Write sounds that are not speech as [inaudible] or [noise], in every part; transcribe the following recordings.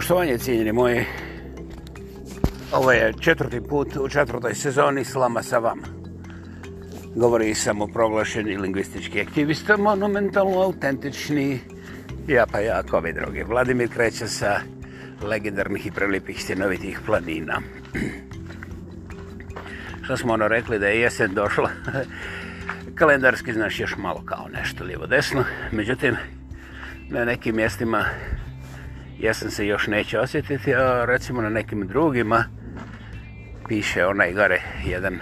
Poštovanje cijenjeni moje, ovo je četvrti put u četvrtoj sezoni Slama sa vama. Govori sam o proglašeni lingvistički aktivista, monumentalno autentični, ja pa ja, kovi drugi. Vladimir kreće sa legendarnih i prelipih stjenovitih planina. [clears throat] Što smo ono rekli da je jesen došla? [laughs] Kalendarski znaš još malo kao nešto lijevo desno, međutim na nekim mjestima jesen se još neće osjetiti, a recimo na nekim drugima piše onaj gore jedan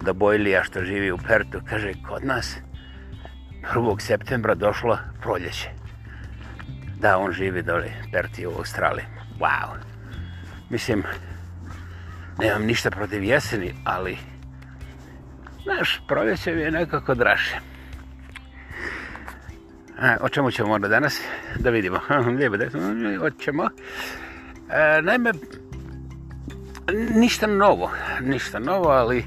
da Bojlija što živi u Pertu, kaže kod nas 1. septembra došlo proljeće. Da, on živi dole Perti u Australiji. Wow! Mislim, nemam ništa protiv jeseni, ali naš proljeće je nekako draše. A, o čemu ćemo onda danas? Da vidimo. [laughs] Lijepo da ćemo. E, naime, ništa novo. Ništa novo, ali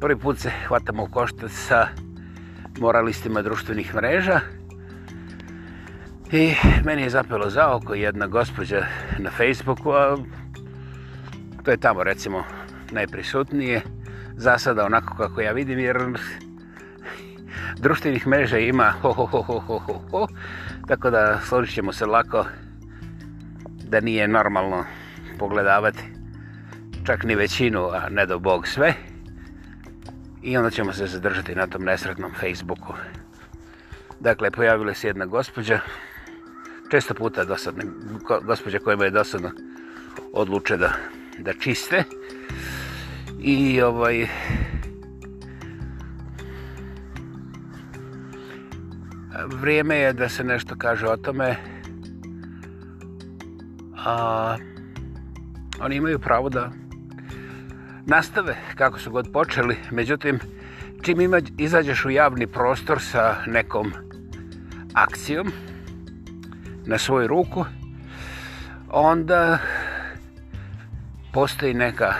prvi put se hvatamo u koštac sa moralistima društvenih mreža. I meni je zapelo za oko jedna gospođa na Facebooku, a to je tamo recimo najprisutnije. Za sada onako kako ja vidim, jer društvenih mreža ima ho, ho, ho, ho, ho, ho, ho. tako da složit ćemo se lako da nije normalno pogledavati čak ni većinu, a ne do bog sve i onda ćemo se zadržati na tom nesretnom Facebooku dakle pojavila se jedna gospođa često puta dosadna gospođa kojima je dosadno odluče da, da čiste i ovaj vrijeme je da se nešto kaže o tome. A, oni imaju pravo da nastave kako su god počeli, međutim, čim ima, izađeš u javni prostor sa nekom akcijom na svoju ruku, onda postoji neka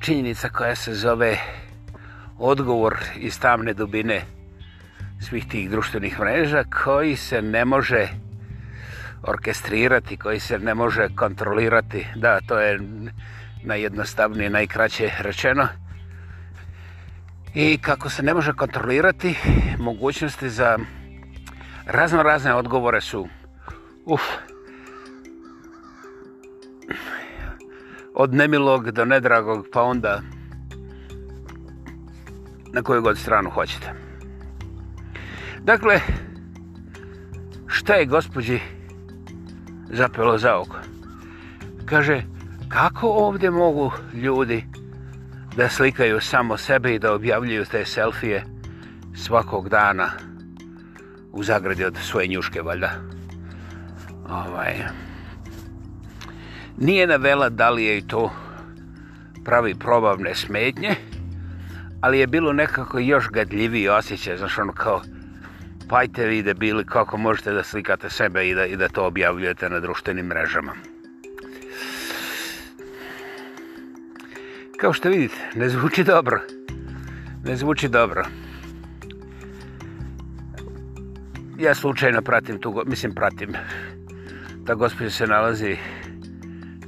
činjenica koja se zove odgovor iz tamne dubine uh, svih tih društvenih mreža koji se ne može orkestrirati, koji se ne može kontrolirati. Da, to je najjednostavnije, najkraće rečeno. I kako se ne može kontrolirati, mogućnosti za razno razne odgovore su uf, od nemilog do nedragog, pa onda na koju god stranu hoćete. Dakle, šta je gospođi zapelo za oko? Kaže, kako ovdje mogu ljudi da slikaju samo sebe i da objavljuju te selfije svakog dana u zagradi od svoje njuške, valjda? Ovaj, nije navela da li je to pravi probavne smetnje, ali je bilo nekako još gadljiviji osjećaj, znaš ono kao, spajte vi debili kako možete da slikate sebe i da, i da to objavljujete na društvenim mrežama. Kao što vidite, ne zvuči dobro. Ne zvuči dobro. Ja slučajno pratim tu, mislim pratim. Ta gospođa se nalazi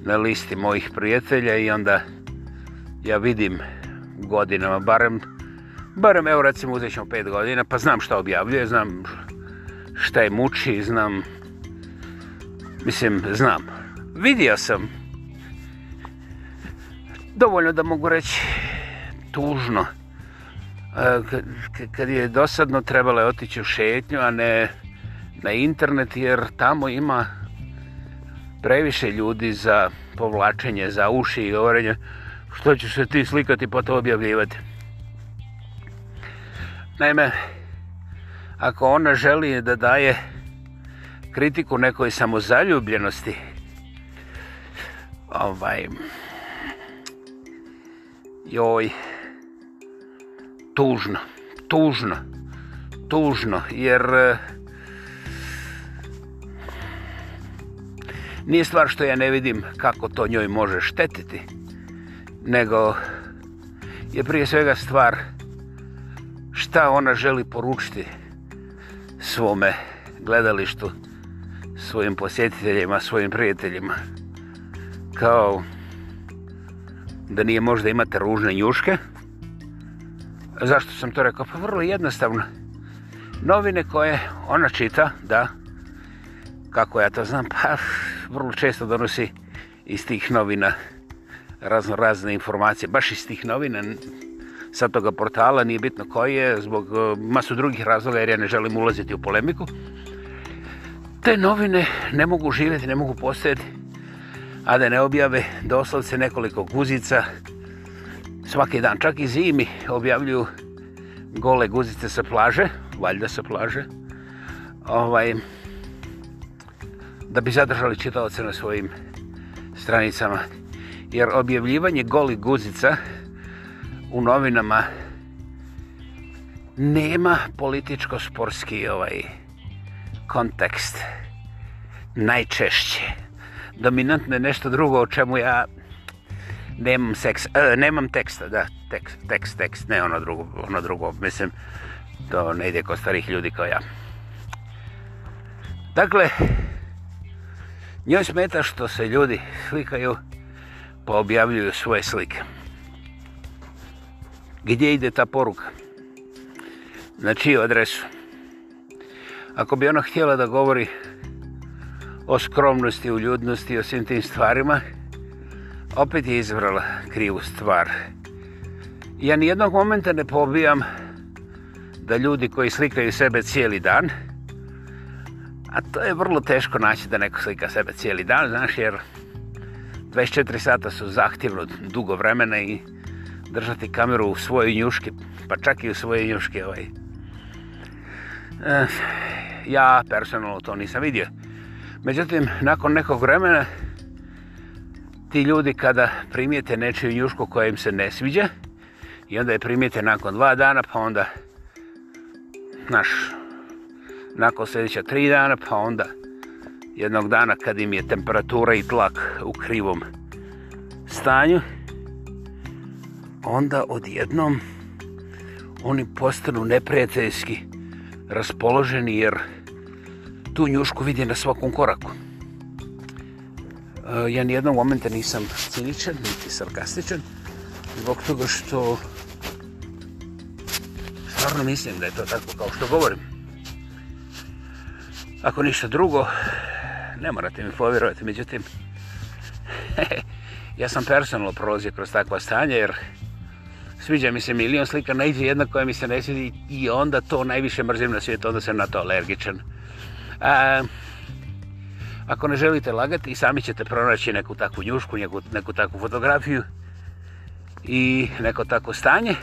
na listi mojih prijatelja i onda ja vidim godinama, barem barem evo recimo uzet ćemo pet godina, pa znam šta objavljuje, znam šta je muči, znam, mislim, znam. Vidio sam, dovoljno da mogu reći, tužno. E, kad je dosadno, trebalo je otići u šetnju, a ne na internet, jer tamo ima previše ljudi za povlačenje, za uši i govorenje što ćeš se ti slikati pa to objavljivati. Naime, ako ona želi da daje kritiku nekoj samozaljubljenosti, ovaj, joj, tužno, tužno, tužno, jer e, nije stvar što ja ne vidim kako to njoj može štetiti, nego je prije svega stvar stvar šta ona želi poručiti svome gledalištu, svojim posjetiteljima, svojim prijateljima. Kao da nije možda imate ružne njuške. Zašto sam to rekao? Pa vrlo jednostavno. Novine koje ona čita, da, kako ja to znam, pa vrlo često donosi iz tih novina razno razne informacije, baš iz tih novina, sa toga portala, nije bitno koji je, zbog e, masu drugih razloga jer ja ne želim ulaziti u polemiku. Te novine ne mogu živjeti, ne mogu postojati, a da ne objave doslovce nekoliko guzica svaki dan. Čak i zimi objavljuju gole guzice sa plaže, valjda sa plaže, ovaj, da bi zadržali čitalce na svojim stranicama. Jer objavljivanje goli guzica u novinama nema političko-sportski ovaj kontekst najčešće. Dominantno je nešto drugo o čemu ja nemam seks, e, nemam teksta, da, tekst, tekst, tekst, ne ono drugo, ono drugo, mislim, to ne ide kod starih ljudi kao ja. Dakle, njoj smeta što se ljudi slikaju pa objavljuju svoje slike gdje ide ta poruka, na čiju adresu. Ako bi ona htjela da govori o skromnosti, u ljudnosti, o svim tim stvarima, opet je izvrala krivu stvar. Ja nijednog momenta ne pobijam da ljudi koji slikaju sebe cijeli dan, a to je vrlo teško naći da neko slika sebe cijeli dan, znaš, jer 24 sata su zahtjevno dugo vremena i držati kameru u svoje njuške, pa čak i u svoje njuške. Ovaj. E, ja personalno to nisam vidio. Međutim, nakon nekog vremena, ti ljudi kada primijete nečiju njušku koja im se ne sviđa, i onda je primijete nakon dva dana, pa onda naš nakon sljedeća tri dana, pa onda jednog dana kad im je temperatura i tlak u krivom stanju, onda odjednom oni postanu neprijateljski raspoloženi jer tu njušku vidi na svakom koraku. E, ja nijednog momenta nisam ciničan, niti sarkastičan, zbog toga što stvarno mislim da je to tako kao što govorim. Ako ništa drugo, ne morate mi povjerovati, međutim, [laughs] ja sam personalno prolazio kroz takva stanja jer sviđa mi se milion slika, najde jedna koja mi se ne sviđa i onda to najviše mrzim na svijetu, onda sam na to alergičan. A, ako ne želite lagati, i sami ćete pronaći neku takvu njušku, neku, neku takvu fotografiju i neko takvo stanje.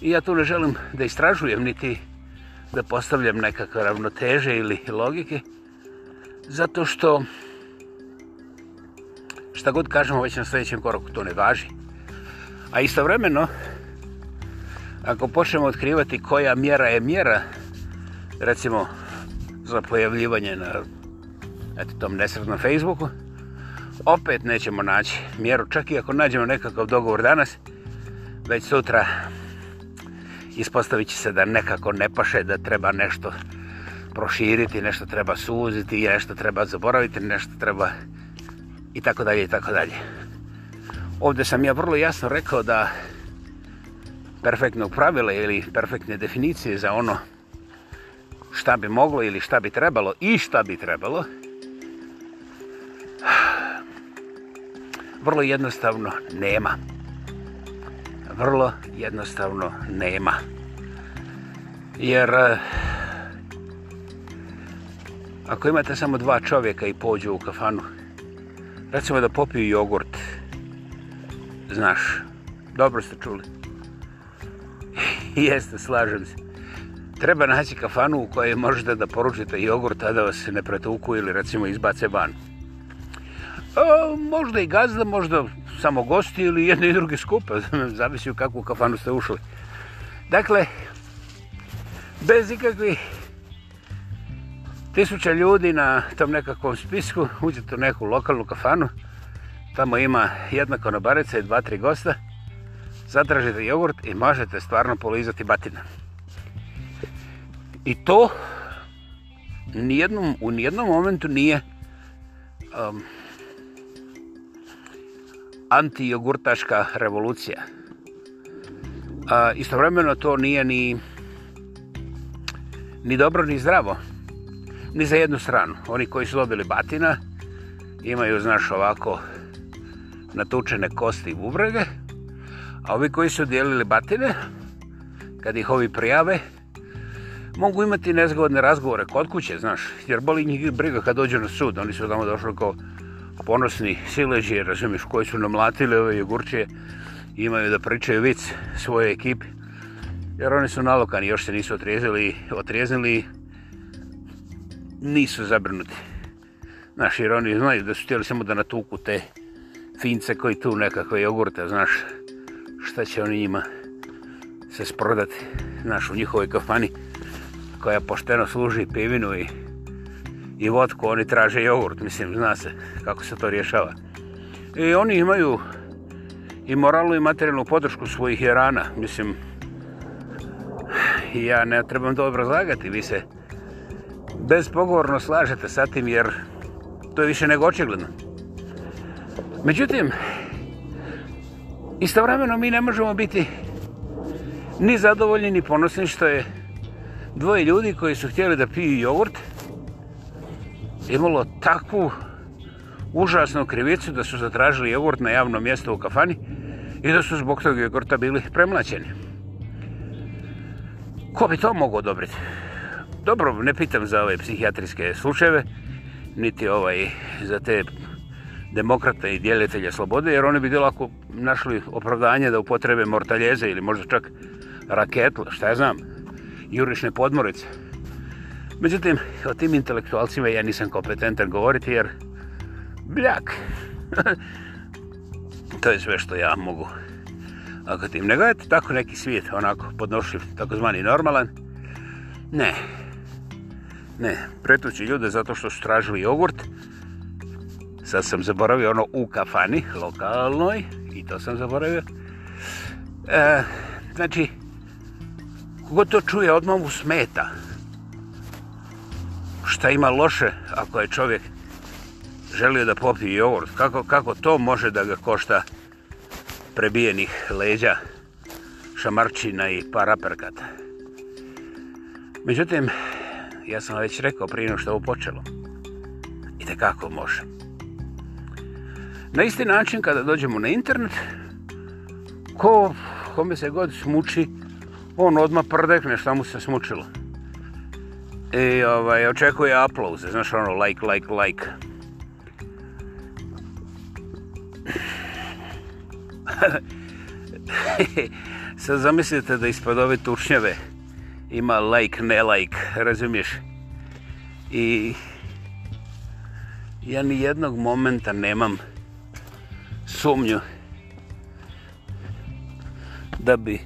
I ja tu ne želim da istražujem, niti da postavljam nekakve ravnoteže ili logike, zato što šta god kažemo već na sljedećem koraku, to ne važi. A istovremeno, ako počnemo otkrivati koja mjera je mjera, recimo za pojavljivanje na eto, tom nesretnom Facebooku, opet nećemo naći mjeru, čak i ako nađemo nekakav dogovor danas, već sutra ispostavit se da nekako ne paše, da treba nešto proširiti, nešto treba suziti, nešto treba zaboraviti, nešto treba i tako dalje i tako dalje ovdje sam ja vrlo jasno rekao da perfektnog pravila ili perfektne definicije za ono šta bi moglo ili šta bi trebalo i šta bi trebalo vrlo jednostavno nema vrlo jednostavno nema jer e, ako imate samo dva čovjeka i pođu u kafanu recimo da popiju jogurt znaš. Dobro ste čuli. [laughs] Jeste, slažem se. Treba naći kafanu u kojoj možete da poručite jogurt, a da vas se ne pretuku ili recimo izbace van. E, možda i gazda, možda samo gosti ili jedne i druge skupa, [laughs] zavisi u kakvu kafanu ste ušli. Dakle, bez ikakvih tisuća ljudi na tom nekakvom spisku, uđete u neku lokalnu kafanu, Tamo ima jedna konobarica i dva, tri gosta. Zadražite jogurt i možete stvarno polizati batina. I to nijednom, u nijednom momentu nije um, anti-jogurtaška revolucija. A istovremeno to nije ni, ni dobro, ni zdravo. Ni za jednu stranu. Oni koji su dobili batina imaju, znaš, ovako uh, natučene kosti i bubrege, a ovi koji su dijelili batine, kad ih ovi prijave, mogu imati nezgodne razgovore kod kuće, znaš, jer boli njih briga kad dođu na sud, oni su tamo došli kao ponosni sileđi, razumiješ, koji su namlatili ove jogurčije, imaju da pričaju vic svoje ekipi, jer oni su nalokani, još se nisu otrijezili, otrijezili, nisu zabrnuti. Naši ironi znaju da su htjeli samo da natuku te fince koji tu nekakve jogurte, znaš, šta će oni njima se sprodati, znaš, u njihovoj kafani koja pošteno služi pivinu i, i vodku, oni traže jogurt, mislim, zna se kako se to rješava. I oni imaju i moralnu i materijalnu podršku svojih jerana, mislim, ja ne trebam to obrazlagati, vi se bezpogovorno slažete sa tim, jer to je više nego očigledno. Međutim, istovremeno mi ne možemo biti ni zadovoljni, ni ponosni što je dvoje ljudi koji su htjeli da piju jogurt imalo takvu užasnu krivicu da su zatražili jogurt na javno mjesto u kafani i da su zbog tog jogurta bili premlaćeni. Ko bi to mogao odobriti? Dobro, ne pitam za ove psihijatrijske slučajeve, niti ovaj, za te demokrata i djeljetelja slobode, jer oni bi bilo ako našli opravdanje da upotrebe mortaljeze ili možda čak raketla, šta ja znam, jurišne podmorice. Međutim, o tim intelektualcima ja nisam kompetentan govoriti, jer bljak, [laughs] to je sve što ja mogu. Ako tim ne gledate, tako neki svijet, onako podnošljiv, takozvani normalan, ne, ne, pretući ljude zato što su tražili jogurt, sad sam zaboravio ono u kafani lokalnoj i to sam zaboravio e, znači kogo to čuje odmah mu smeta šta ima loše ako je čovjek želio da popije jogurt kako, kako to može da ga košta prebijenih leđa šamarčina i paraperkata međutim ja sam već rekao prije što ovo počelo i tekako možemo Na isti način kada dođemo na internet, ko kome se god smuči, on odma prdekne šta mu se smučilo. I ovaj, očekuje aplauze, znaš ono, like, like, like. [laughs] Sad zamislite da ispod ove tučnjave ima like, ne like, razumiješ? I ja ni jednog momenta nemam sumnju da bi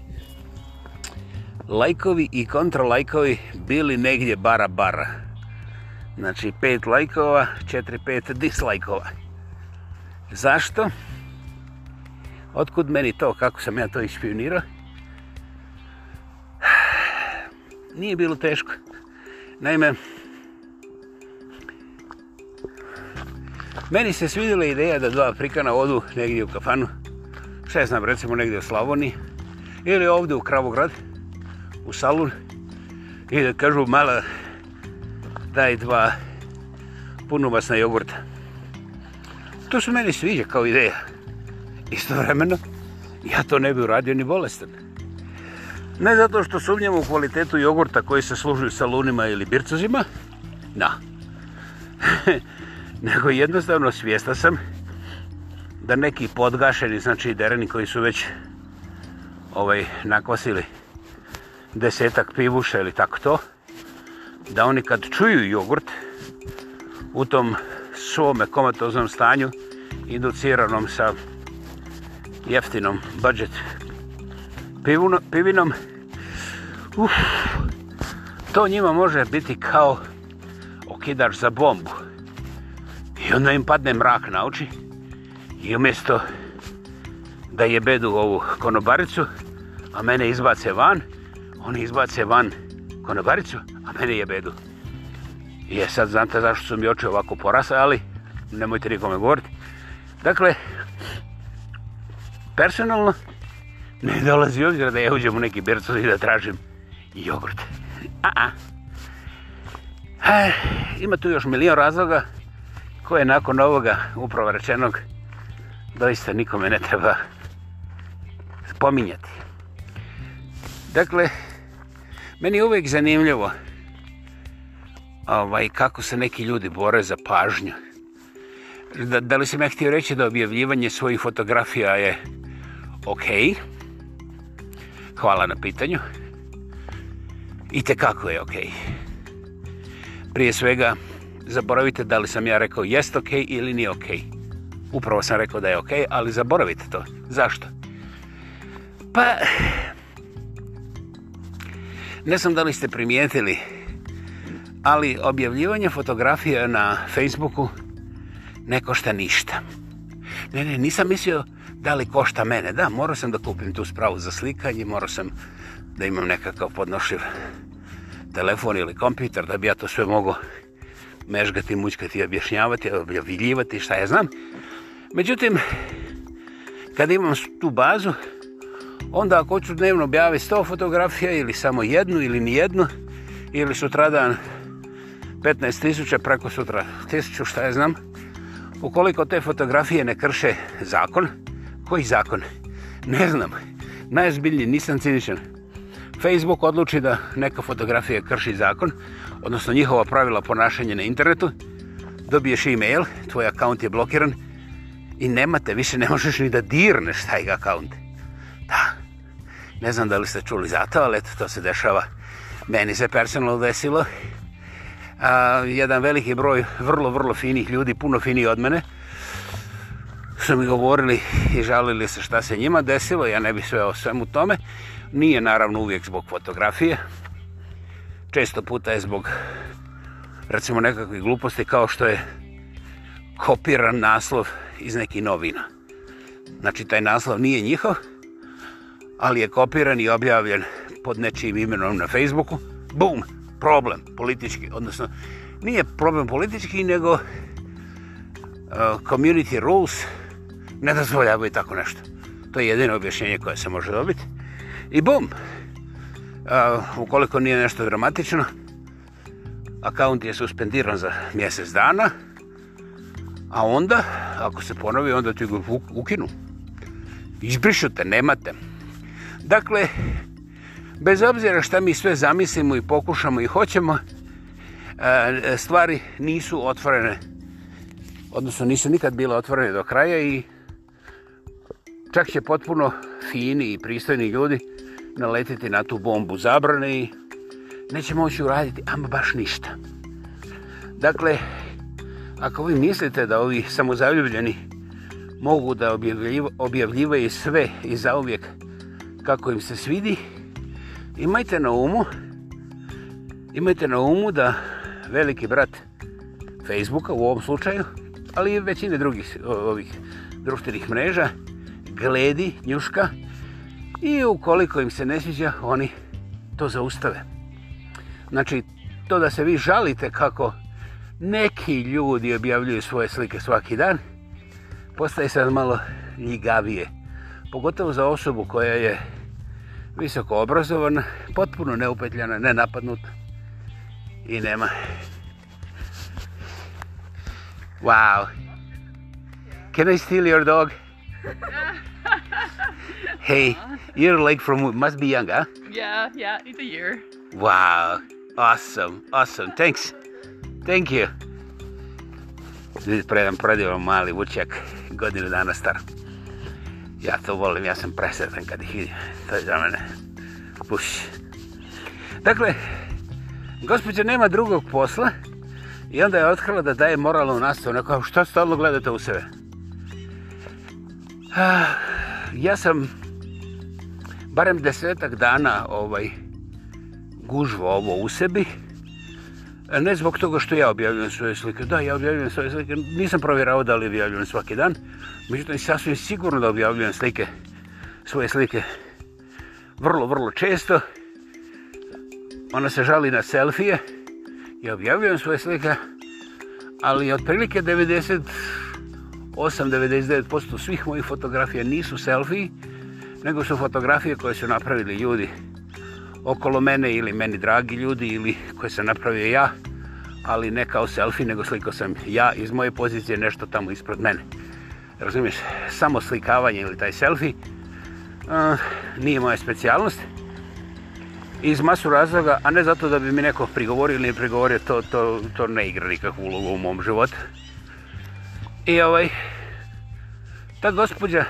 lajkovi i kontralajkovi bili negdje bara bara. Znači, pet lajkova, četiri pet dislajkova. Zašto? Otkud meni to, kako sam ja to ispionirao? Nije bilo teško. Naime, Meni se svidjela ideja da dva Afrikana odu negdje u kafanu. Šta znam, recimo negdje u Slavoniji. Ili ovdje u Kravograd, u Salun. I da kažu, mala, daj dva punomasna jogurta. To su meni sviđa kao ideja. Istovremeno, ja to ne bi uradio ni bolestan. Ne zato što sumnjam u kvalitetu jogurta koji se služuju salunima ili bircazima. Da. No. [laughs] nego jednostavno svijesta sam da neki podgašeni, znači dereni koji su već ovaj nakvasili desetak pivuša ili tako to, da oni kad čuju jogurt u tom svome komatoznom stanju induciranom sa jeftinom budžet pivuno, pivinom, uf, to njima može biti kao okidač za bombu. I onda im padne mrak na oči i umjesto da jebedu ovu konobaricu, a mene izbace van, oni izbace van konobaricu, a mene jebedu. I je sad znate zašto su mi oči ovako porasa, ali nemojte nikome govoriti. Dakle, personalno ne dolazi obzira da ja uđem u neki bircu i da tražim jogurt. A -a. E, ima tu još milijon razloga koje nakon ovoga upravo rečenog doista nikome ne treba spominjati. Dakle, meni je uvijek zanimljivo ovaj, kako se neki ljudi bore za pažnju. Da, da li sam ja htio reći da objavljivanje svojih fotografija je ok? Hvala na pitanju. I te kako je ok? Prije svega, zaboravite da li sam ja rekao jest ok ili nije ok. Upravo sam rekao da je ok, ali zaboravite to. Zašto? Pa, ne znam da li ste primijetili, ali objavljivanje fotografije na Facebooku ne košta ništa. Ne, ne, nisam mislio da li košta mene. Da, morao sam da kupim tu spravu za slikanje, morao sam da imam nekakav podnošiv telefon ili kompjuter da bi ja to sve mogo mežgati, mućkati, objašnjavati, objaviljivati, šta ja znam. Međutim, kad imam tu bazu, onda ako ću dnevno objaviti 100 fotografija ili samo jednu ili ni jednu, ili sutradan 15.000 preko sutra 1000, šta ja znam, ukoliko te fotografije ne krše zakon, koji zakon? Ne znam, najzbiljniji, nisam ciničan. Facebook odluči da neka fotografija krši zakon, odnosno njihova pravila ponašanja na internetu, dobiješ e-mail, tvoj akaunt je blokiran i nemate, više ne možeš ni da dirneš taj akaunt. Da, ne znam da li ste čuli za to, ali eto, to se dešava. Meni se personalno desilo. A, jedan veliki broj vrlo, vrlo finih ljudi, puno finiji od mene, su mi govorili i žalili se šta se njima desilo, ja ne bi sve o svemu tome. Nije naravno uvijek zbog fotografije, često puta je zbog recimo nekakve gluposti kao što je kopiran naslov iz nekih novina. Znači taj naslov nije njihov, ali je kopiran i objavljen pod nečijim imenom na Facebooku. Bum, problem politički, odnosno nije problem politički, nego e, community rules ne dozvoljavaju tako nešto. To je jedino objašnjenje koje se može dobiti. I bum, ukoliko nije nešto dramatično. Akaunt je suspendiran za mjesec dana, a onda, ako se ponovi, onda ti ga ukinu. Izbrišu te, nemate. Dakle, bez obzira šta mi sve zamislimo i pokušamo i hoćemo, e, stvari nisu otvorene, odnosno nisu nikad bile otvorene do kraja i čak će potpuno fini i pristojni ljudi naletiti na tu bombu zabrane i neće moći uraditi ama baš ništa. Dakle, ako vi mislite da ovi samozavljubljeni mogu da objavljivaju sve i zauvijek kako im se svidi, imajte na umu imajte na umu da veliki brat Facebooka u ovom slučaju, ali i većine drugih ovih društvenih mreža gledi, njuška, i ukoliko im se ne sviđa, oni to zaustave. Znači, to da se vi žalite kako neki ljudi objavljuju svoje slike svaki dan, postaje sad malo ljigavije. Pogotovo za osobu koja je visoko obrazovana, potpuno neupetljana, nenapadnuta i nema. Wow! Can I steal your dog? [laughs] hey, you're like from must be young, huh? Yeah, yeah, it's a year. Wow, awesome, awesome. Thanks, thank you. Vidi, predam predivan mali vučjak, godinu dana star. Ja to volim, ja sam presretan kad ih vidim. To je za mene. Puš. Dakle, gospođa nema drugog posla i onda je otkrala da daje moralnu nastavu. Neko, što stalno gledate u sebe? Ah, ja sam barem desetak dana ovaj gužvo ovo u sebi. E, ne zbog toga što ja objavljujem svoje slike. Da, ja objavljujem svoje slike. Nisam provjerao da li objavljujem svaki dan. Međutim, sasvim sigurno da objavljujem slike, svoje slike vrlo, vrlo često. Ona se žali na selfije. Ja objavljujem svoje slike, ali otprilike 8-99% svih mojih fotografija nisu selfie, nego su fotografije koje su napravili ljudi okolo mene ili meni dragi ljudi ili koje sam napravio ja, ali ne kao selfie, nego sliko sam ja iz moje pozicije nešto tamo ispred mene. Razumiješ, samo slikavanje ili taj selfie uh, nije moja specijalnost. Iz masu razloga, a ne zato da bi mi neko prigovorio ili ne prigovorio, to, to, to ne igra nikakvu ulogu u mom životu. I ovaj, ta gospodja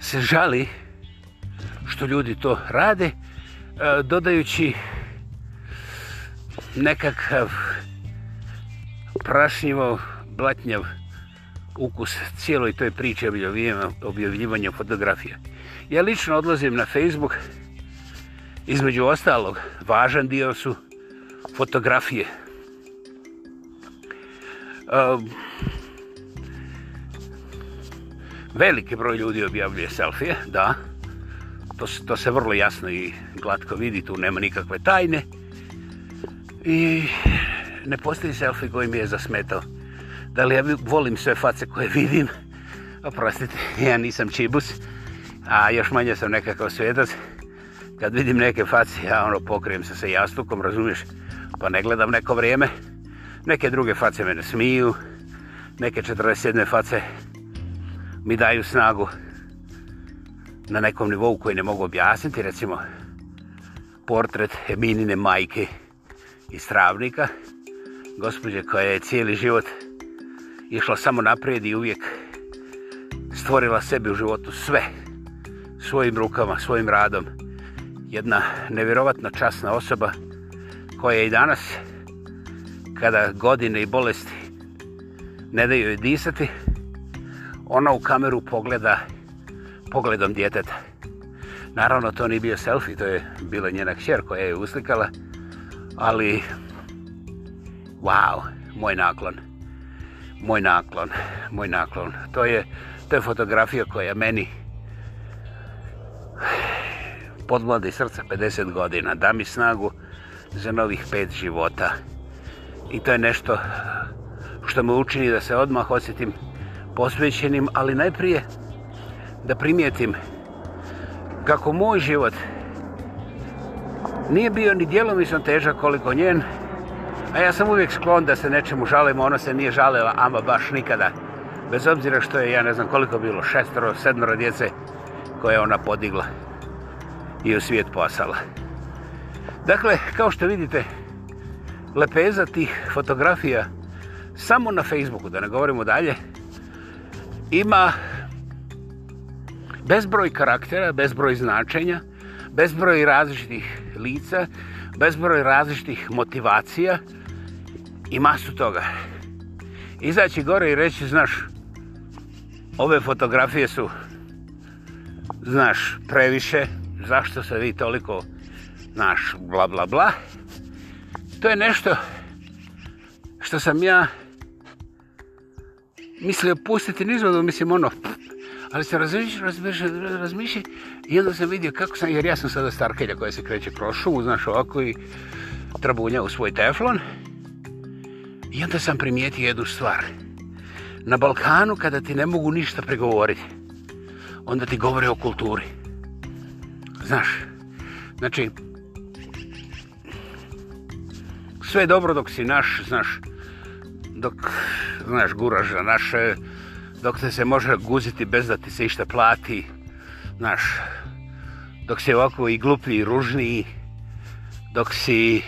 se žali što ljudi to rade, e, dodajući nekakav prašnjivo blatnjav ukus cijeloj toj priče objavljivanja fotografija. Ja lično odlazim na Facebook, između ostalog, važan dio su fotografije. Ehm, veliki broj ljudi objavljuje selfije, da. To, to se vrlo jasno i glatko vidi, tu nema nikakve tajne. I ne postoji selfie koji mi je zasmetao. Da li ja volim sve face koje vidim? Oprostite, [laughs] ja nisam čibus, a još manje sam nekakav svjedac. Kad vidim neke face, ja ono pokrijem se sa jastukom, razumiješ? Pa ne gledam neko vrijeme neke druge face mene smiju, neke 47. face mi daju snagu na nekom nivou koji ne mogu objasniti, recimo portret Eminine majke iz Travnika, gospođe koja je cijeli život išla samo naprijed i uvijek stvorila sebi u životu sve svojim rukama, svojim radom. Jedna nevjerovatna časna osoba koja je i danas kada godine i bolesti ne daju joj disati, ona u kameru pogleda pogledom djeteta. Naravno, to nije bio selfie, to je bila njena kćer koja je uslikala, ali, wow, moj naklon, moj naklon, moj naklon. To je, to je fotografija koja meni podmladi srca 50 godina, da mi snagu za novih pet života i to je nešto što me učini da se odmah osjetim posvećenim, ali najprije da primijetim kako moj život nije bio ni dijelomisno težak koliko njen, a ja sam uvijek sklon da se nečemu žalim, ona se nije žalila, ama baš nikada. Bez obzira što je, ja ne znam koliko bilo, šestoro, sedmoro djece koje ona podigla i u svijet poslala. Dakle, kao što vidite, lepeza tih fotografija samo na Facebooku, da ne govorimo dalje, ima bezbroj karaktera, bezbroj značenja, bezbroj različitih lica, bezbroj različitih motivacija i masu toga. Izaći gore i reći, znaš, ove fotografije su, znaš, previše, zašto se vi toliko, znaš, bla, bla, bla, to je nešto što sam ja mislio pustiti nizvodno, mislim ono, ali se razmišlja, razmišlja, razmišlja i onda sam vidio kako sam, jer ja sam sada starkelja koja se kreće kroz šumu, znaš ovako i trabunja u svoj teflon i onda sam primijetio jednu stvar. Na Balkanu kada ti ne mogu ništa pregovoriti, onda ti govore o kulturi. Znaš, znači, sve dobro dok si naš, znaš, dok, znaš, guraš za naše, dok se se može guziti bez da ti se išta plati, znaš, dok si ovako i gluplji i ružniji, dok si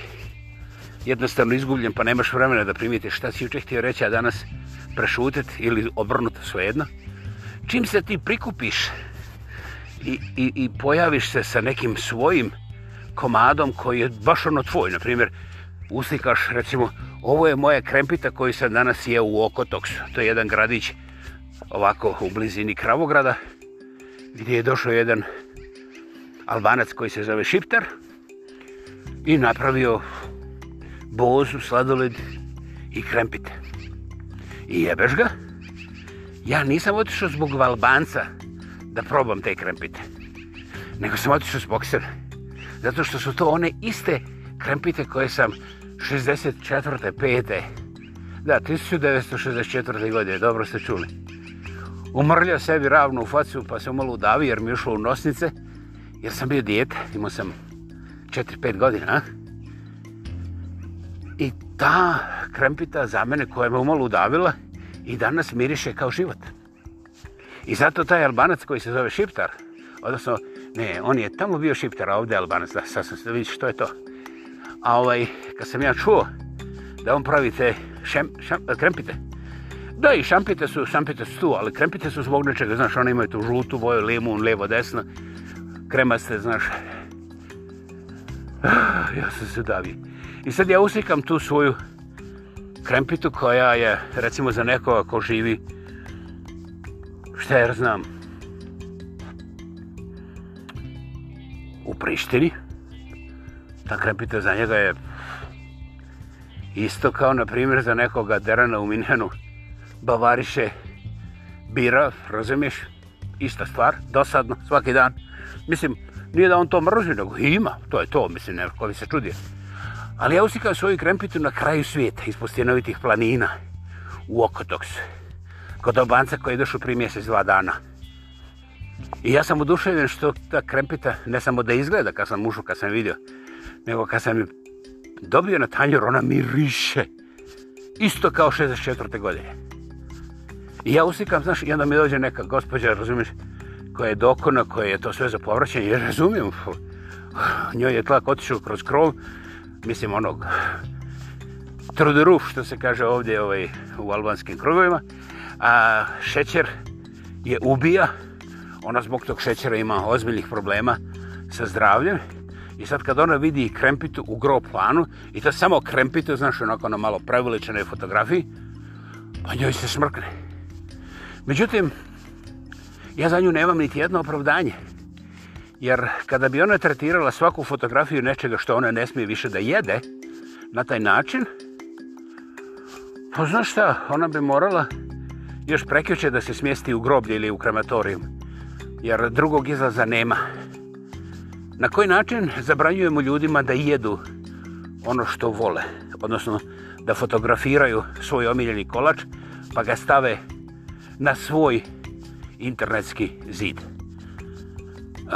jednostavno izgubljen pa nemaš vremena da primite šta si uče htio reći, a danas prešutet ili obrnut svejedno. Čim se ti prikupiš i, i, i pojaviš se sa nekim svojim komadom koji je baš ono tvoj, na primjer, uslikaš, recimo, ovo je moja krempita koji sam danas jeo u Okotoksu. To je jedan gradić ovako u blizini Kravograda, gdje je došao jedan albanac koji se zove Šiptar i napravio bozu, sladoled i krempite. I jebeš ga? Ja nisam otišao zbog albanca da probam te krempite, nego sam otišao zbog sebe. Zato što su to one iste krempite koje sam 64. pete. Da, 1964. godine, dobro ste čuli. Umrljao sebi ravno u faciju, pa se malo udavio jer mi je ušlo u nosnice. Jer sam bio dijete, imao sam 4-5 godina. I ta krempita za mene koja me umalo udavila i danas miriše kao život. I zato taj albanac koji se zove Šiptar, odnosno, ne, on je tamo bio Šiptar, a ovdje je albanac, da, sad sam se vidio što je to a ovaj, kad sam ja čuo da on pravi te šem, šem, krempite, da i šampite su, šampite su tu, ali krempite su zbog nečega, znaš, one imaju tu žutu boju, limun, lijevo, desno, kremaste, znaš, ah, ja sam se davi. I sad ja usikam tu svoju krempitu koja je, recimo, za nekoga ko živi, šta jer znam, u Prištini, ta pa krepita za njega je isto kao, na primjer, za nekoga derana u Minjanu, bavariše, bira, razumiješ, ista stvar, dosadno, svaki dan. Mislim, nije da on to mrži, nego ima, to je to, mislim, ne, ko bi se čudio. Ali ja usikam svoju krempitu na kraju svijeta, ispod stjenovitih planina, u Okotoksu, kod obanca koji je došao prije mjesec, dva dana. I ja sam oduševljen što ta krempita, ne samo da izgleda, kad sam mušu, kad sam vidio, nego kad sam je dobio na tanjer, ona mi riše. Isto kao 64. godine. I ja usikam, znaš, i onda mi dođe neka gospođa, razumiješ, koja je dokona, koja je to sve za povraćanje, jer razumijem, njoj je tlak otišao kroz krov, mislim, onog, truderuf, što se kaže ovdje ovaj, u albanskim krugovima, a šećer je ubija, ona zbog tog šećera ima ozbiljnih problema sa zdravljem, I sad kad ona vidi krempitu u gro planu, i to samo krempitu, znaš, onako na ono malo preveličene fotografiji, pa njoj se smrkne. Međutim, ja za nju nemam niti jedno opravdanje. Jer kada bi ona tretirala svaku fotografiju nečega što ona ne smije više da jede, na taj način, pa znaš šta, ona bi morala još prekjuće da se smijesti u groblje ili u krematorijum. Jer drugog izlaza nema. Nema. Na koji način zabranjujemo ljudima da jedu ono što vole, odnosno da fotografiraju svoj omiljeni kolač pa ga stave na svoj internetski zid. Uh,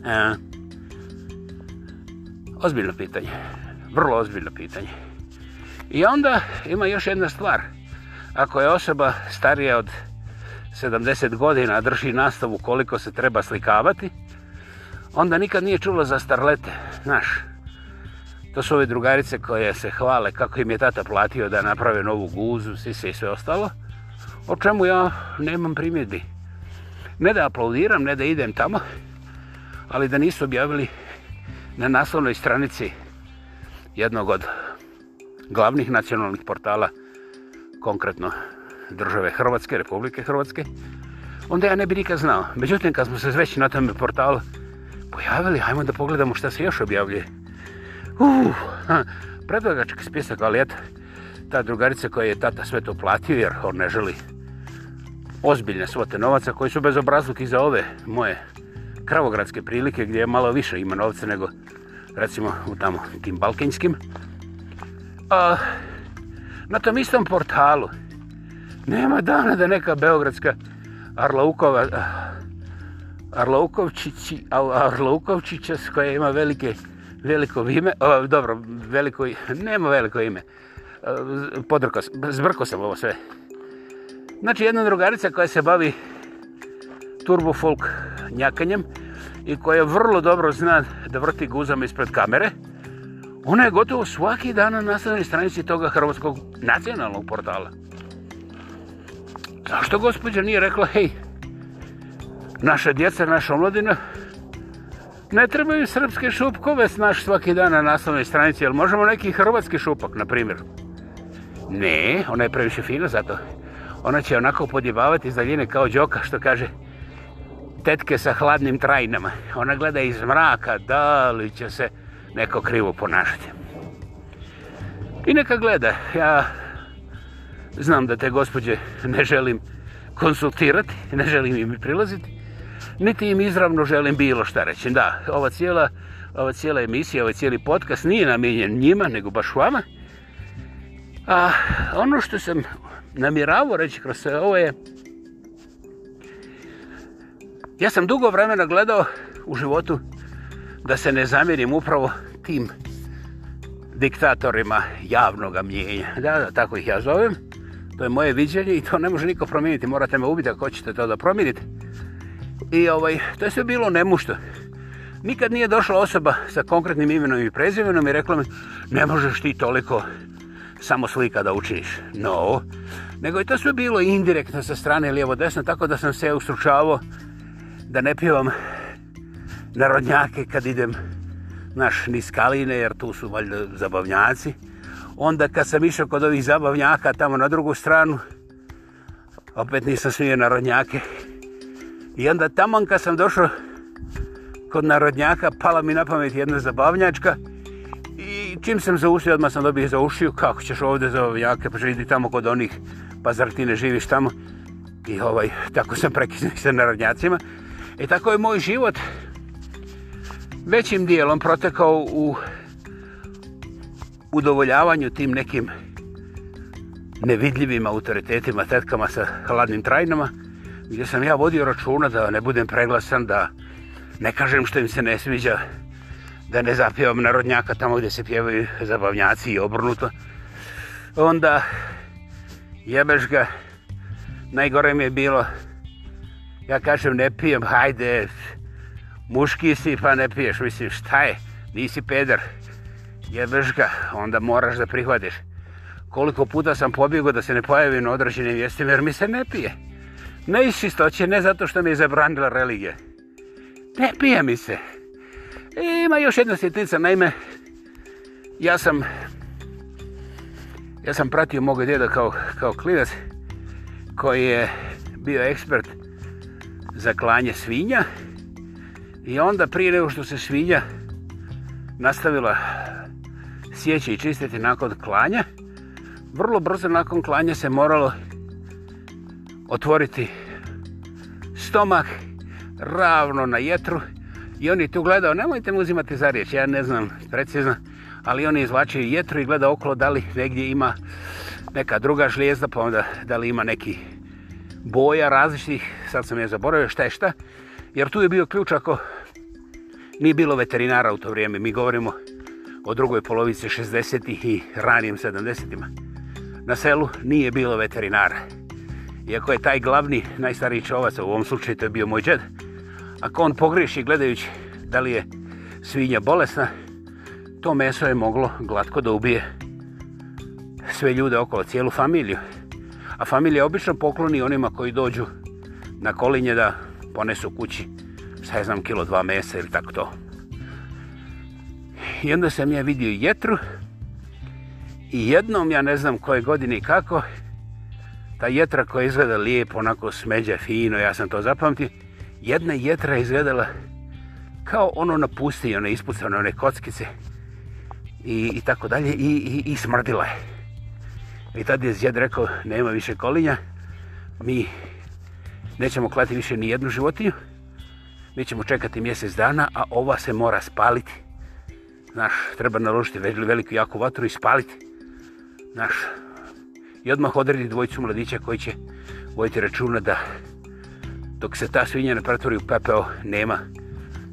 uh, ozbiljno pitanje. Vrlo ozbiljno pitanje. I onda ima još jedna stvar. Ako je osoba starija od 70 godina drži nastavu koliko se treba slikavati, uh, onda nikad nije čula za starlete, znaš. To su ove drugarice koje se hvale kako im je tata platio da naprave novu guzu, sise i sve ostalo. O čemu ja nemam primjedbi. Ne da aplaudiram, ne da idem tamo, ali da nisu objavili na naslovnoj stranici jednog od glavnih nacionalnih portala, konkretno države Hrvatske, Republike Hrvatske, onda ja ne bi nikad znao. Međutim, kad smo se zveći na tome portalu, pojavili, hajmo da pogledamo šta se još objavljuje. Uff, predlagaček spisak, ali eto, ta drugarica koja je tata sve to platio jer on ne želi ozbiljne svote novaca koji su bez obrazluki za ove moje kravogradske prilike gdje je malo više ima novca nego recimo u tamo tim balkanskim. A, na tom istom portalu nema dana da neka beogradska Arlaukova... A, Arlovkovčići, Arlovkovčića s koje ima velike, veliko ime, o, dobro, veliko, nema veliko ime, podrko, zbrko sam ovo sve. Znači jedna drugarica koja se bavi turbo folk njakanjem i koja vrlo dobro zna da vrti guzama ispred kamere, ona je gotovo svaki dan na nastavnoj stranici toga Hrvatskog nacionalnog portala. Zašto gospođa nije rekla, hej, naše djece, naša mladina, ne trebaju srpske šupkove s naš svaki dan na naslovnoj stranici, jer možemo neki hrvatski šupak, na primjer. Ne, ona je previše fina za to. Ona će onako podjebavati iz daljine kao džoka, što kaže tetke sa hladnim trajnama. Ona gleda iz mraka, da li će se neko krivo ponašati. I neka gleda, ja znam da te gospođe ne želim konsultirati, ne želim im prilaziti, niti im izravno želim bilo šta reći. Da, ova cijela, ova cijela emisija, ovaj cijeli podcast nije namijenjen njima, nego baš vama. A ono što sam namiravao reći kroz sve ovo je... Ja sam dugo vremena gledao u životu da se ne zamirim upravo tim diktatorima javnog mnjenja. Da, da, tako ih ja zovem. To je moje viđenje i to ne može niko promijeniti. Morate me ubiti ako hoćete to da promijenite. I ovaj, to je sve bilo nemušto. Nikad nije došla osoba sa konkretnim imenom i prezimenom i rekla mi, ne možeš ti toliko samo slika da učiniš. No, nego je to sve bilo indirektno sa strane lijevo desno, tako da sam se ustručavao da ne pivam narodnjake kad idem naš niskaline, jer tu su valjda zabavnjaci. Onda kad sam išao kod ovih zabavnjaka tamo na drugu stranu, opet nisam smio narodnjake. I onda tamo kad sam došao kod narodnjaka, pala mi na pamet jedna zabavnjačka i čim sam zaustio, odmah sam dobio za ušiju, kako ćeš ovdje zabavnjake, pa želi tamo kod onih, pa zar ti ne živiš tamo? I ovaj, tako sam prekisnuo sa narodnjacima. I e, tako je moj život većim dijelom protekao u udovoljavanju tim nekim nevidljivim autoritetima, tetkama sa hladnim trajnama gdje sam ja vodio računa da ne budem preglasan, da ne kažem što im se ne sviđa, da ne zapijevam narodnjaka tamo gdje se pjevaju zabavnjaci i obrnuto. Onda jebeš ga, najgore mi je bilo, ja kažem ne pijem, hajde, muški si pa ne piješ, mislim šta je, nisi peder, jebeš ga, onda moraš da prihvatiš. Koliko puta sam pobjegao da se ne pojavim na određenim mjestima jer mi se ne pije. Ne iz čistoće, ne zato što mi je zabranila religija. Ne pije mi se. I e, ima još jedna svjetica, naime, ja sam, ja sam pratio mog djeda kao, kao klinac, koji je bio ekspert za klanje svinja. I onda prije nego što se svinja nastavila sjeći i čistiti nakon klanja, vrlo brzo nakon klanja se moralo otvoriti stomak ravno na jetru i oni tu gledao, nemojte mu uzimati za riječ, ja ne znam precizno, ali oni izvlačaju jetru i gledao okolo da li negdje ima neka druga žlijezda, pa onda da li ima neki boja različitih, sad sam je zaboravio šta je šta, jer tu je bio ključ ako nije bilo veterinara u to vrijeme, mi govorimo o drugoj polovici 60-ih i ranijim 70-ima. Na selu nije bilo veterinara iako je taj glavni, najstariji čovac, u ovom slučaju to je bio moj džed, ako on pogriješi gledajući da li je svinja bolesna, to meso je moglo glatko da ubije sve ljude okolo, cijelu familiju. A familija obično pokloni onima koji dođu na kolinje da ponesu kući, šta je znam, kilo dva mesa ili tako to. I onda sam ja vidio jetru i jednom, ja ne znam koje godine i kako, ta jetra koja izgleda lijepo, onako smeđa, fino, ja sam to zapamtio, jedna jetra izgledala kao ono na pustinji, one ispucane, one kockice i, i tako dalje, i, i, i smrdila je. I tad je zjed rekao, nema više kolinja, mi nećemo klati više ni jednu životinju, mi ćemo čekati mjesec dana, a ova se mora spaliti. Znaš, treba naložiti veliku jaku vatru i spaliti. Znaš, i odmah odredi dvojicu mladića koji će vojiti računa da dok se ta svinja ne pretvori u pepeo, nema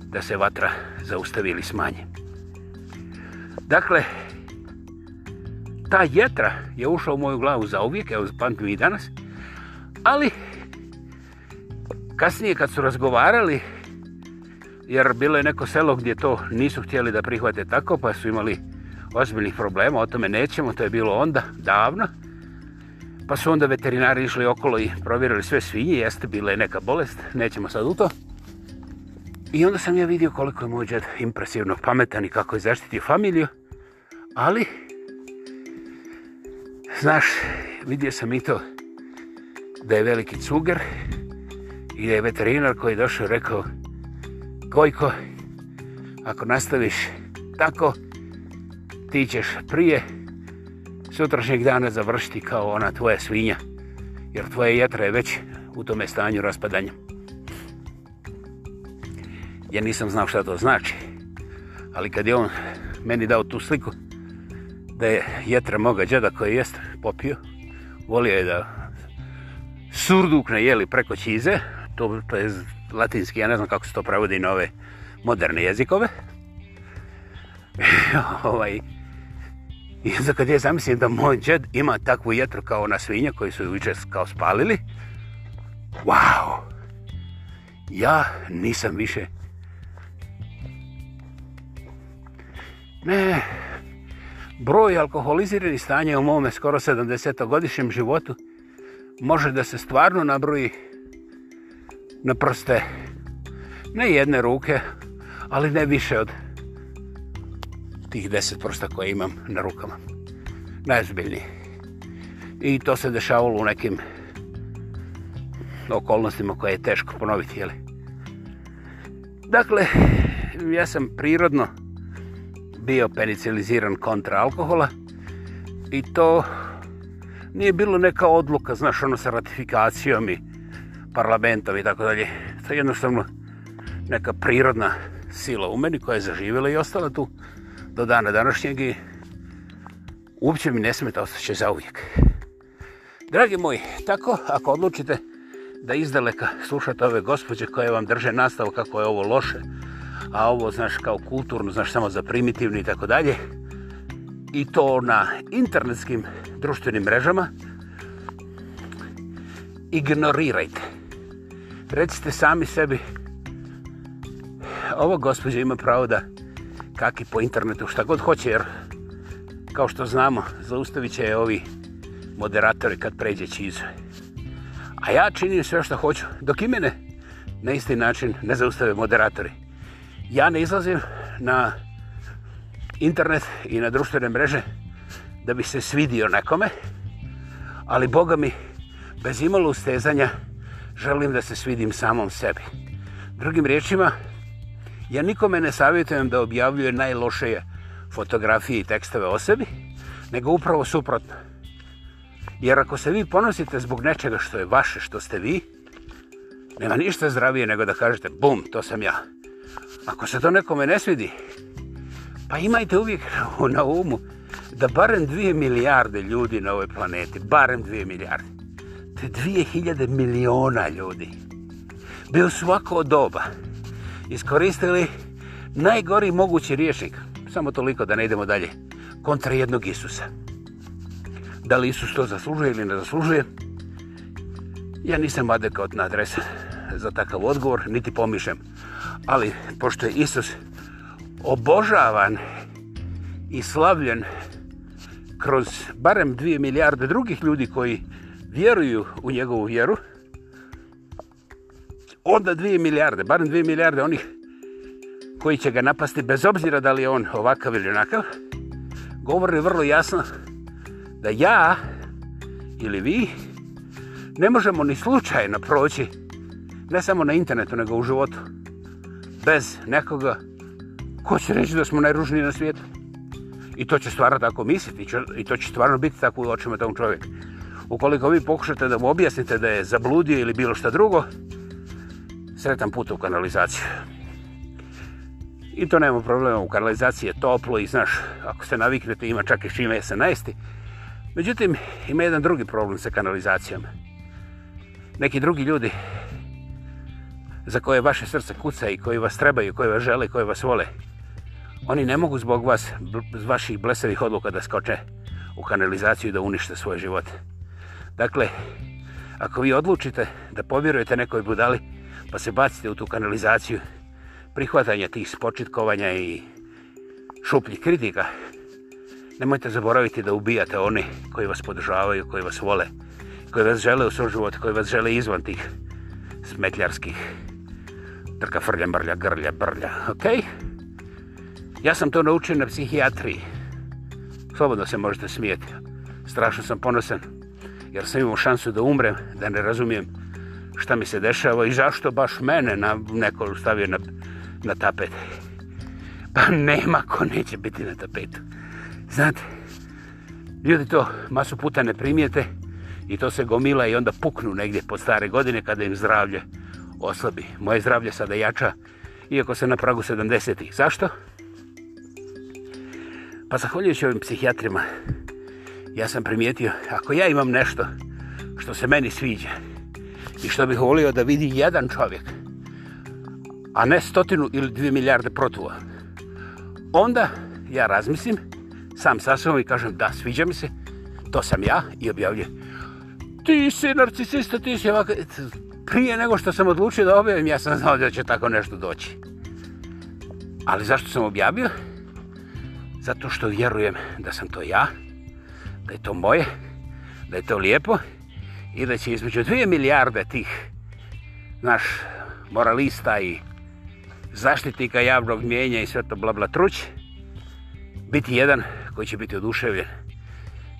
da se vatra zaustavi ili smanje. Dakle, ta jetra je ušla u moju glavu za uvijek, evo pamtim i danas, ali kasnije kad su razgovarali, jer bilo je neko selo gdje to nisu htjeli da prihvate tako, pa su imali ozbiljnih problema, o tome nećemo, to je bilo onda, davno, Pa su onda veterinari išli okolo i provjerili sve svinje, jeste bila je neka bolest, nećemo sad u to. I onda sam ja vidio koliko je moj džed impresivno pametan i kako je zaštitio familiju. Ali, znaš, vidio sam i to da je veliki cuger i da je veterinar koji je došao rekao Gojko, ako nastaviš tako, ti ćeš prije sutrašnjeg dana završiti kao ona tvoja svinja, jer tvoje jetra je već u tome stanju raspadanja. Ja nisam znao šta to znači, ali kad je on meni dao tu sliku da je jetra moga džeda koji jest popio, volio je da surdukne jeli preko čize, to, to je latinski, ja ne znam kako se to pravodi na ove moderne jezikove. [laughs] ovaj, I [laughs] za kad je zamislim da moj džed ima takvu jetru kao na svinje koji su juče kao spalili, wow, ja nisam više... Ne, broj alkoholizirani stanje u mome skoro 70-godišnjem životu može da se stvarno nabruji na prste ne jedne ruke, ali ne više od 3-4 tih deset prsta koje imam na rukama. Najzbiljniji. I to se dešavalo u nekim okolnostima koje je teško ponoviti, jel? Dakle, ja sam prirodno bio peniciliziran kontra alkohola i to nije bilo neka odluka, znaš, ono sa ratifikacijom i parlamentom i tako dalje. To je jednostavno neka prirodna sila u meni koja je zaživjela i ostala tu do dana današnjeg i uopće mi ne smeta ostaće za uvijek. Dragi moji, tako ako odlučite da izdaleka slušate ove gospođe koje vam drže nastavu kako je ovo loše, a ovo, znaš, kao kulturno, znaš, samo za primitivni i tako dalje, i to na internetskim društvenim mrežama, ignorirajte. Recite sami sebi, ova gospođa ima pravo da kaki po internetu, šta god hoće, jer kao što znamo, zaustavit će ovi moderatori kad pređe čizu. A ja činim sve što hoću, dok i mene na isti način ne zaustave moderatori. Ja ne izlazim na internet i na društvene mreže da bi se svidio nekome, ali Boga mi, bez imalo ustezanja, želim da se svidim samom sebi. Drugim riječima, Ja nikome ne savjetujem da objavljuje najlošije fotografije i tekstove o sebi, nego upravo suprotno. Jer ako se vi ponosite zbog nečega što je vaše, što ste vi, nema ništa zdravije nego da kažete bum, to sam ja. Ako se to nekome ne svidi, pa imajte uvijek [laughs] na umu da barem dvije milijarde ljudi na ovoj planeti, barem dvije milijarde, te dvije hiljade miliona ljudi, bi u svako doba, iskoristili najgori mogući riješnik. Samo toliko da ne idemo dalje. Kontra jednog Isusa. Da li Isus to zaslužuje ili ne zaslužuje? Ja nisam adekvatna adresa za takav odgovor, niti pomišem. Ali pošto je Isus obožavan i slavljen kroz barem dvije milijarde drugih ljudi koji vjeruju u njegovu vjeru, onda dvije milijarde, barem dvije milijarde onih koji će ga napasti, bez obzira da li je on ovakav ili onakav, govori vrlo jasno da ja ili vi ne možemo ni slučajno proći, ne samo na internetu, nego u životu, bez nekoga ko će reći da smo najružniji na svijetu. I to će stvarno tako misliti i to će stvarno biti tako u očima tom čovjeku. Ukoliko vi pokušate da mu objasnite da je zabludio ili bilo šta drugo, sretan put u kanalizaciju. I to nema problema, u kanalizaciji je toplo i znaš, ako se naviknete ima čak i čime se najesti. Međutim, ima jedan drugi problem sa kanalizacijom. Neki drugi ljudi za koje vaše srce kuca i koji vas trebaju, koji vas žele, koji vas vole, oni ne mogu zbog vas, z vaših blesavih odluka da skoče u kanalizaciju i da unište svoj život. Dakle, ako vi odlučite da povjerujete nekoj budali, pa se bacite u tu kanalizaciju prihvatanja tih spočitkovanja i šupljih kritika, nemojte zaboraviti da ubijate oni koji vas podržavaju, koji vas vole, koji vas žele u suživot, koji vas žele izvan tih smetljarskih trka frlja, mrlja, grlja, brlja, ok? Ja sam to naučio na psihijatriji. Slobodno se možete smijeti. Strašno sam ponosan, jer sam imao šansu da umrem, da ne razumijem šta mi se dešava i zašto baš mene na neko stavio na, na tapet. Pa nema ko neće biti na tapetu. Znate, ljudi to masu puta ne primijete i to se gomila i onda puknu negdje po stare godine kada im zdravlje oslabi. Moje zdravlje sada jača, iako se na pragu 70-ih. Zašto? Pa zahvaljujući ovim psihijatrima, ja sam primijetio, ako ja imam nešto što se meni sviđa, i što bih volio da vidi jedan čovjek, a ne stotinu ili dvije milijarde protuva, onda ja razmislim sam sa sobom i kažem da, sviđa mi se, to sam ja i objavljujem. Ti si narcisista, ti si ovako... Prije nego što sam odlučio da objavim, ja sam znao da će tako nešto doći. Ali zašto sam objavio? Zato što vjerujem da sam to ja, da je to moje, da je to lijepo, i da će između dvije milijarde tih naš moralista i zaštitnika javnog mijenja i sve to blabla truć biti jedan koji će biti oduševljen,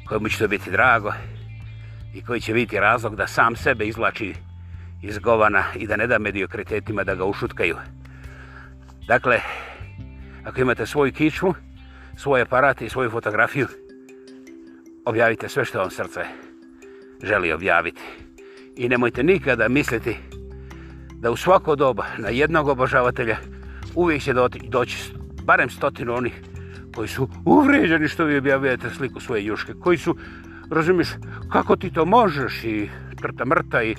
kojemu će to biti drago i koji će biti razlog da sam sebe izlači iz govana i da ne da mediokritetima da ga ušutkaju. Dakle, ako imate svoju kičmu, svoj aparat i svoju fotografiju, objavite sve što vam srce je želi objaviti. I nemojte nikada misliti da u svako doba na jednog obožavatelja uvijek će doći barem stotinu onih koji su uvrijeđeni što vi objavljate sliku svoje juške, koji su, razumiješ, kako ti to možeš i trta mrta i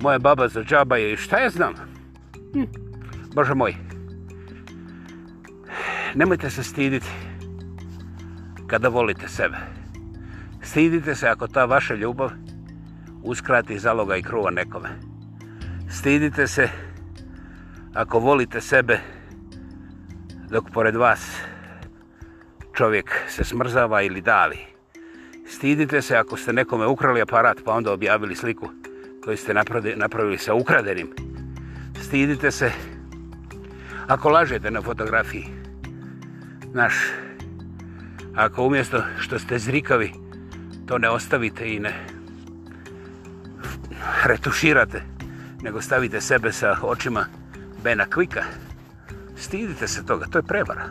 moja baba za džaba je i šta je znam. Hm, Bože moj, nemojte se stiditi kada volite sebe. Stidite se ako ta vaša ljubav uskrati zaloga i kruva nekome. Stidite se ako volite sebe dok pored vas čovjek se smrzava ili davi. Stidite se ako ste nekome ukrali aparat pa onda objavili sliku koju ste napravili sa ukradenim. Stidite se ako lažete na fotografiji. Naš, ako umjesto što ste zrikavi, to ne ostavite i ne retuširate, nego stavite sebe sa očima Bena Kvika. Stidite se toga, to je prevara.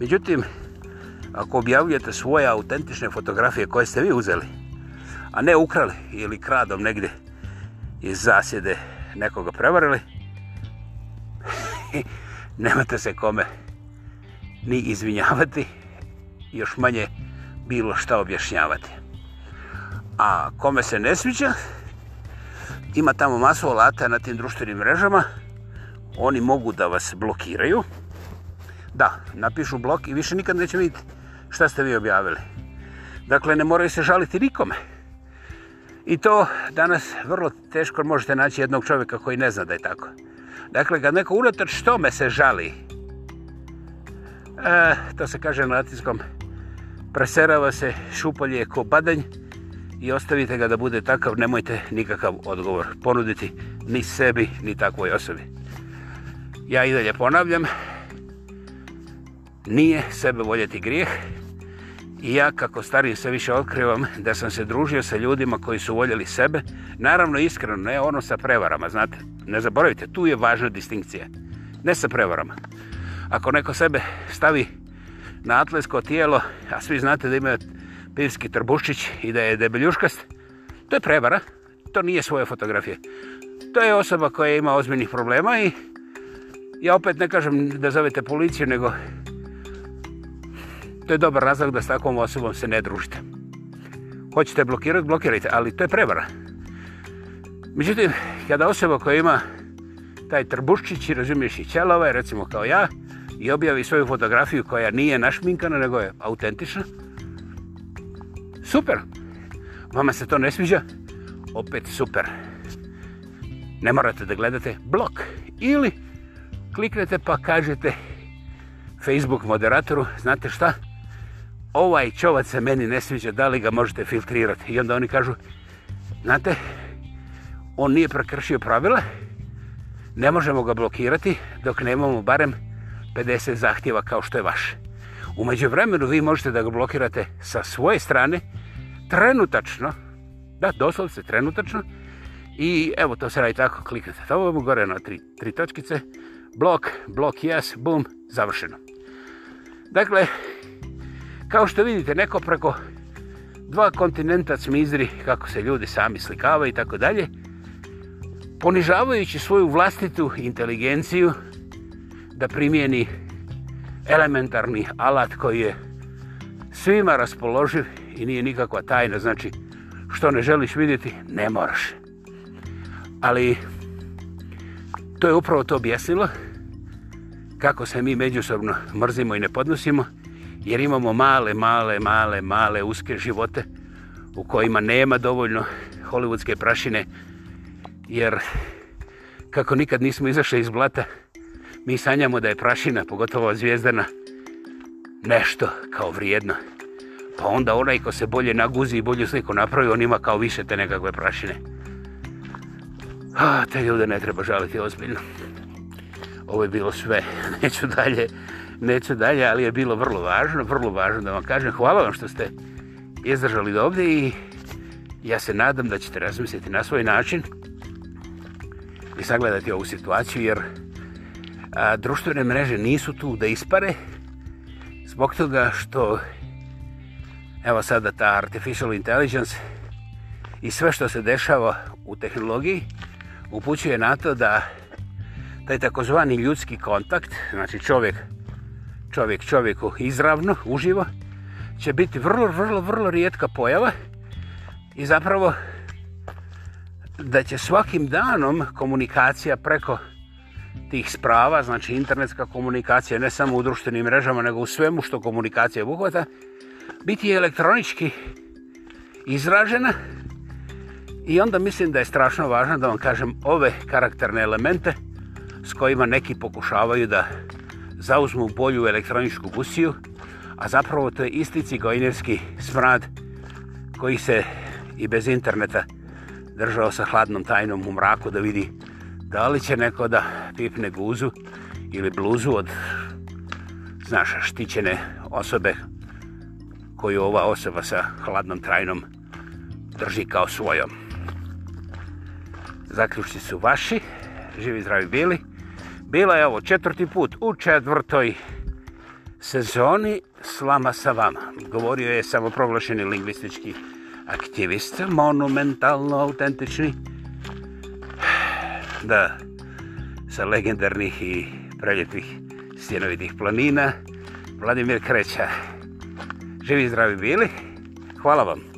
Međutim, ako objavljate svoje autentične fotografije koje ste vi uzeli, a ne ukrali ili kradom negdje iz zasjede nekoga prevarili, [laughs] nemate se kome ni izvinjavati, još manje bilo šta objašnjavati a kome se ne sviđa, ima tamo masu alata na tim društvenim mrežama, oni mogu da vas blokiraju, da, napišu blok i više nikad neće vidjeti šta ste vi objavili. Dakle, ne moraju se žaliti nikome. I to danas vrlo teško možete naći jednog čovjeka koji ne zna da je tako. Dakle, kad neko unatoč što me se žali, e, to se kaže na latinskom, preserava se šupolje ko badanj, i ostavite ga da bude takav, nemojte nikakav odgovor ponuditi ni sebi, ni takvoj osobi. Ja i dalje ponavljam, nije sebe voljeti grijeh i ja kako starijim se više otkrivam da sam se družio sa ljudima koji su voljeli sebe, naravno iskreno, ne ono sa prevarama, znate, ne zaboravite, tu je važna distinkcija, ne sa prevarama. Ako neko sebe stavi na atletsko tijelo, a svi znate da imaju pivski trbuščić i da je debeljuškast, to je prevara. To nije svoje fotografije. To je osoba koja ima ozbiljnih problema i ja opet ne kažem da zovete policiju, nego to je dobar razlog da s takvom osobom se ne družite. Hoćete blokirati, blokirajte, ali to je prevara. Međutim, kada osoba koja ima taj trbuščić i razumiješ i ćelova, recimo kao ja, i objavi svoju fotografiju koja nije našminkana, nego je autentična, Super. Vama se to ne sviđa? Opet super. Ne morate da gledate blok. Ili kliknete pa kažete Facebook moderatoru, znate šta? Ovaj čovac se meni ne sviđa, da li ga možete filtrirati? I onda oni kažu, znate, on nije prekršio pravila, ne možemo ga blokirati dok nemamo barem 50 zahtjeva kao što je vaše. Umeđu vremenu vi možete da ga blokirate sa svoje strane, trenutačno, da, doslovce trenutačno, i evo, to se radi tako, kliknete to ovom gore na tri, tri točkice, blok, blok yes, bum, završeno. Dakle, kao što vidite, neko preko dva kontinenta cmizri, kako se ljudi sami slikava i tako dalje, ponižavajući svoju vlastitu inteligenciju da primijeni elementarni alat koji je svima raspoloživ i nije nikakva tajna. Znači, što ne želiš vidjeti, ne moraš. Ali, to je upravo to objasnilo kako se mi međusobno mrzimo i ne podnosimo, jer imamo male, male, male, male uske živote u kojima nema dovoljno hollywoodske prašine, jer kako nikad nismo izašli iz blata, Mi sanjamo da je prašina, pogotovo zvijezdana, nešto kao vrijedno. Pa onda onaj ko se bolje naguzi i bolju sliku napravi, on ima kao više te nekakve prašine. A, te ljude ne treba žaliti ozbiljno. Ovo je bilo sve. [laughs] Neću dalje, neću dalje, ali je bilo vrlo važno, vrlo važno da vam kažem. Hvala vam što ste izdržali do ovdje i ja se nadam da ćete razmisliti na svoj način i sagledati ovu situaciju, jer... A, društvene mreže nisu tu da ispare zbog toga što evo sada ta artificial intelligence i sve što se dešava u tehnologiji upućuje na to da taj takozvani ljudski kontakt, znači čovjek, čovjek čovjeku izravno, uživo, će biti vrlo, vrlo, vrlo rijetka pojava i zapravo da će svakim danom komunikacija preko komunikacije tih sprava, znači internetska komunikacija, ne samo u društvenim mrežama, nego u svemu što komunikacija obuhvata, biti elektronički izražena i onda mislim da je strašno važno da vam kažem ove karakterne elemente s kojima neki pokušavaju da zauzmu bolju elektroničku gusiju, a zapravo to je isti cigojnerski smrad koji se i bez interneta držao sa hladnom tajnom u mraku da vidi da li će neko da pipne guzu ili bluzu od znaš, štićene osobe koju ova osoba sa hladnom trajnom drži kao svojom. Zaključni su vaši, živi zdravi bili. Bila je ovo četvrti put u četvrtoj sezoni Slama sa vama. Govorio je samoproglašeni lingvistički aktivist, monumentalno autentični aktivist da, sa legendarnih i preljepih stjenovitih planina, Vladimir Kreća. Živi zdravi bili, hvala vam.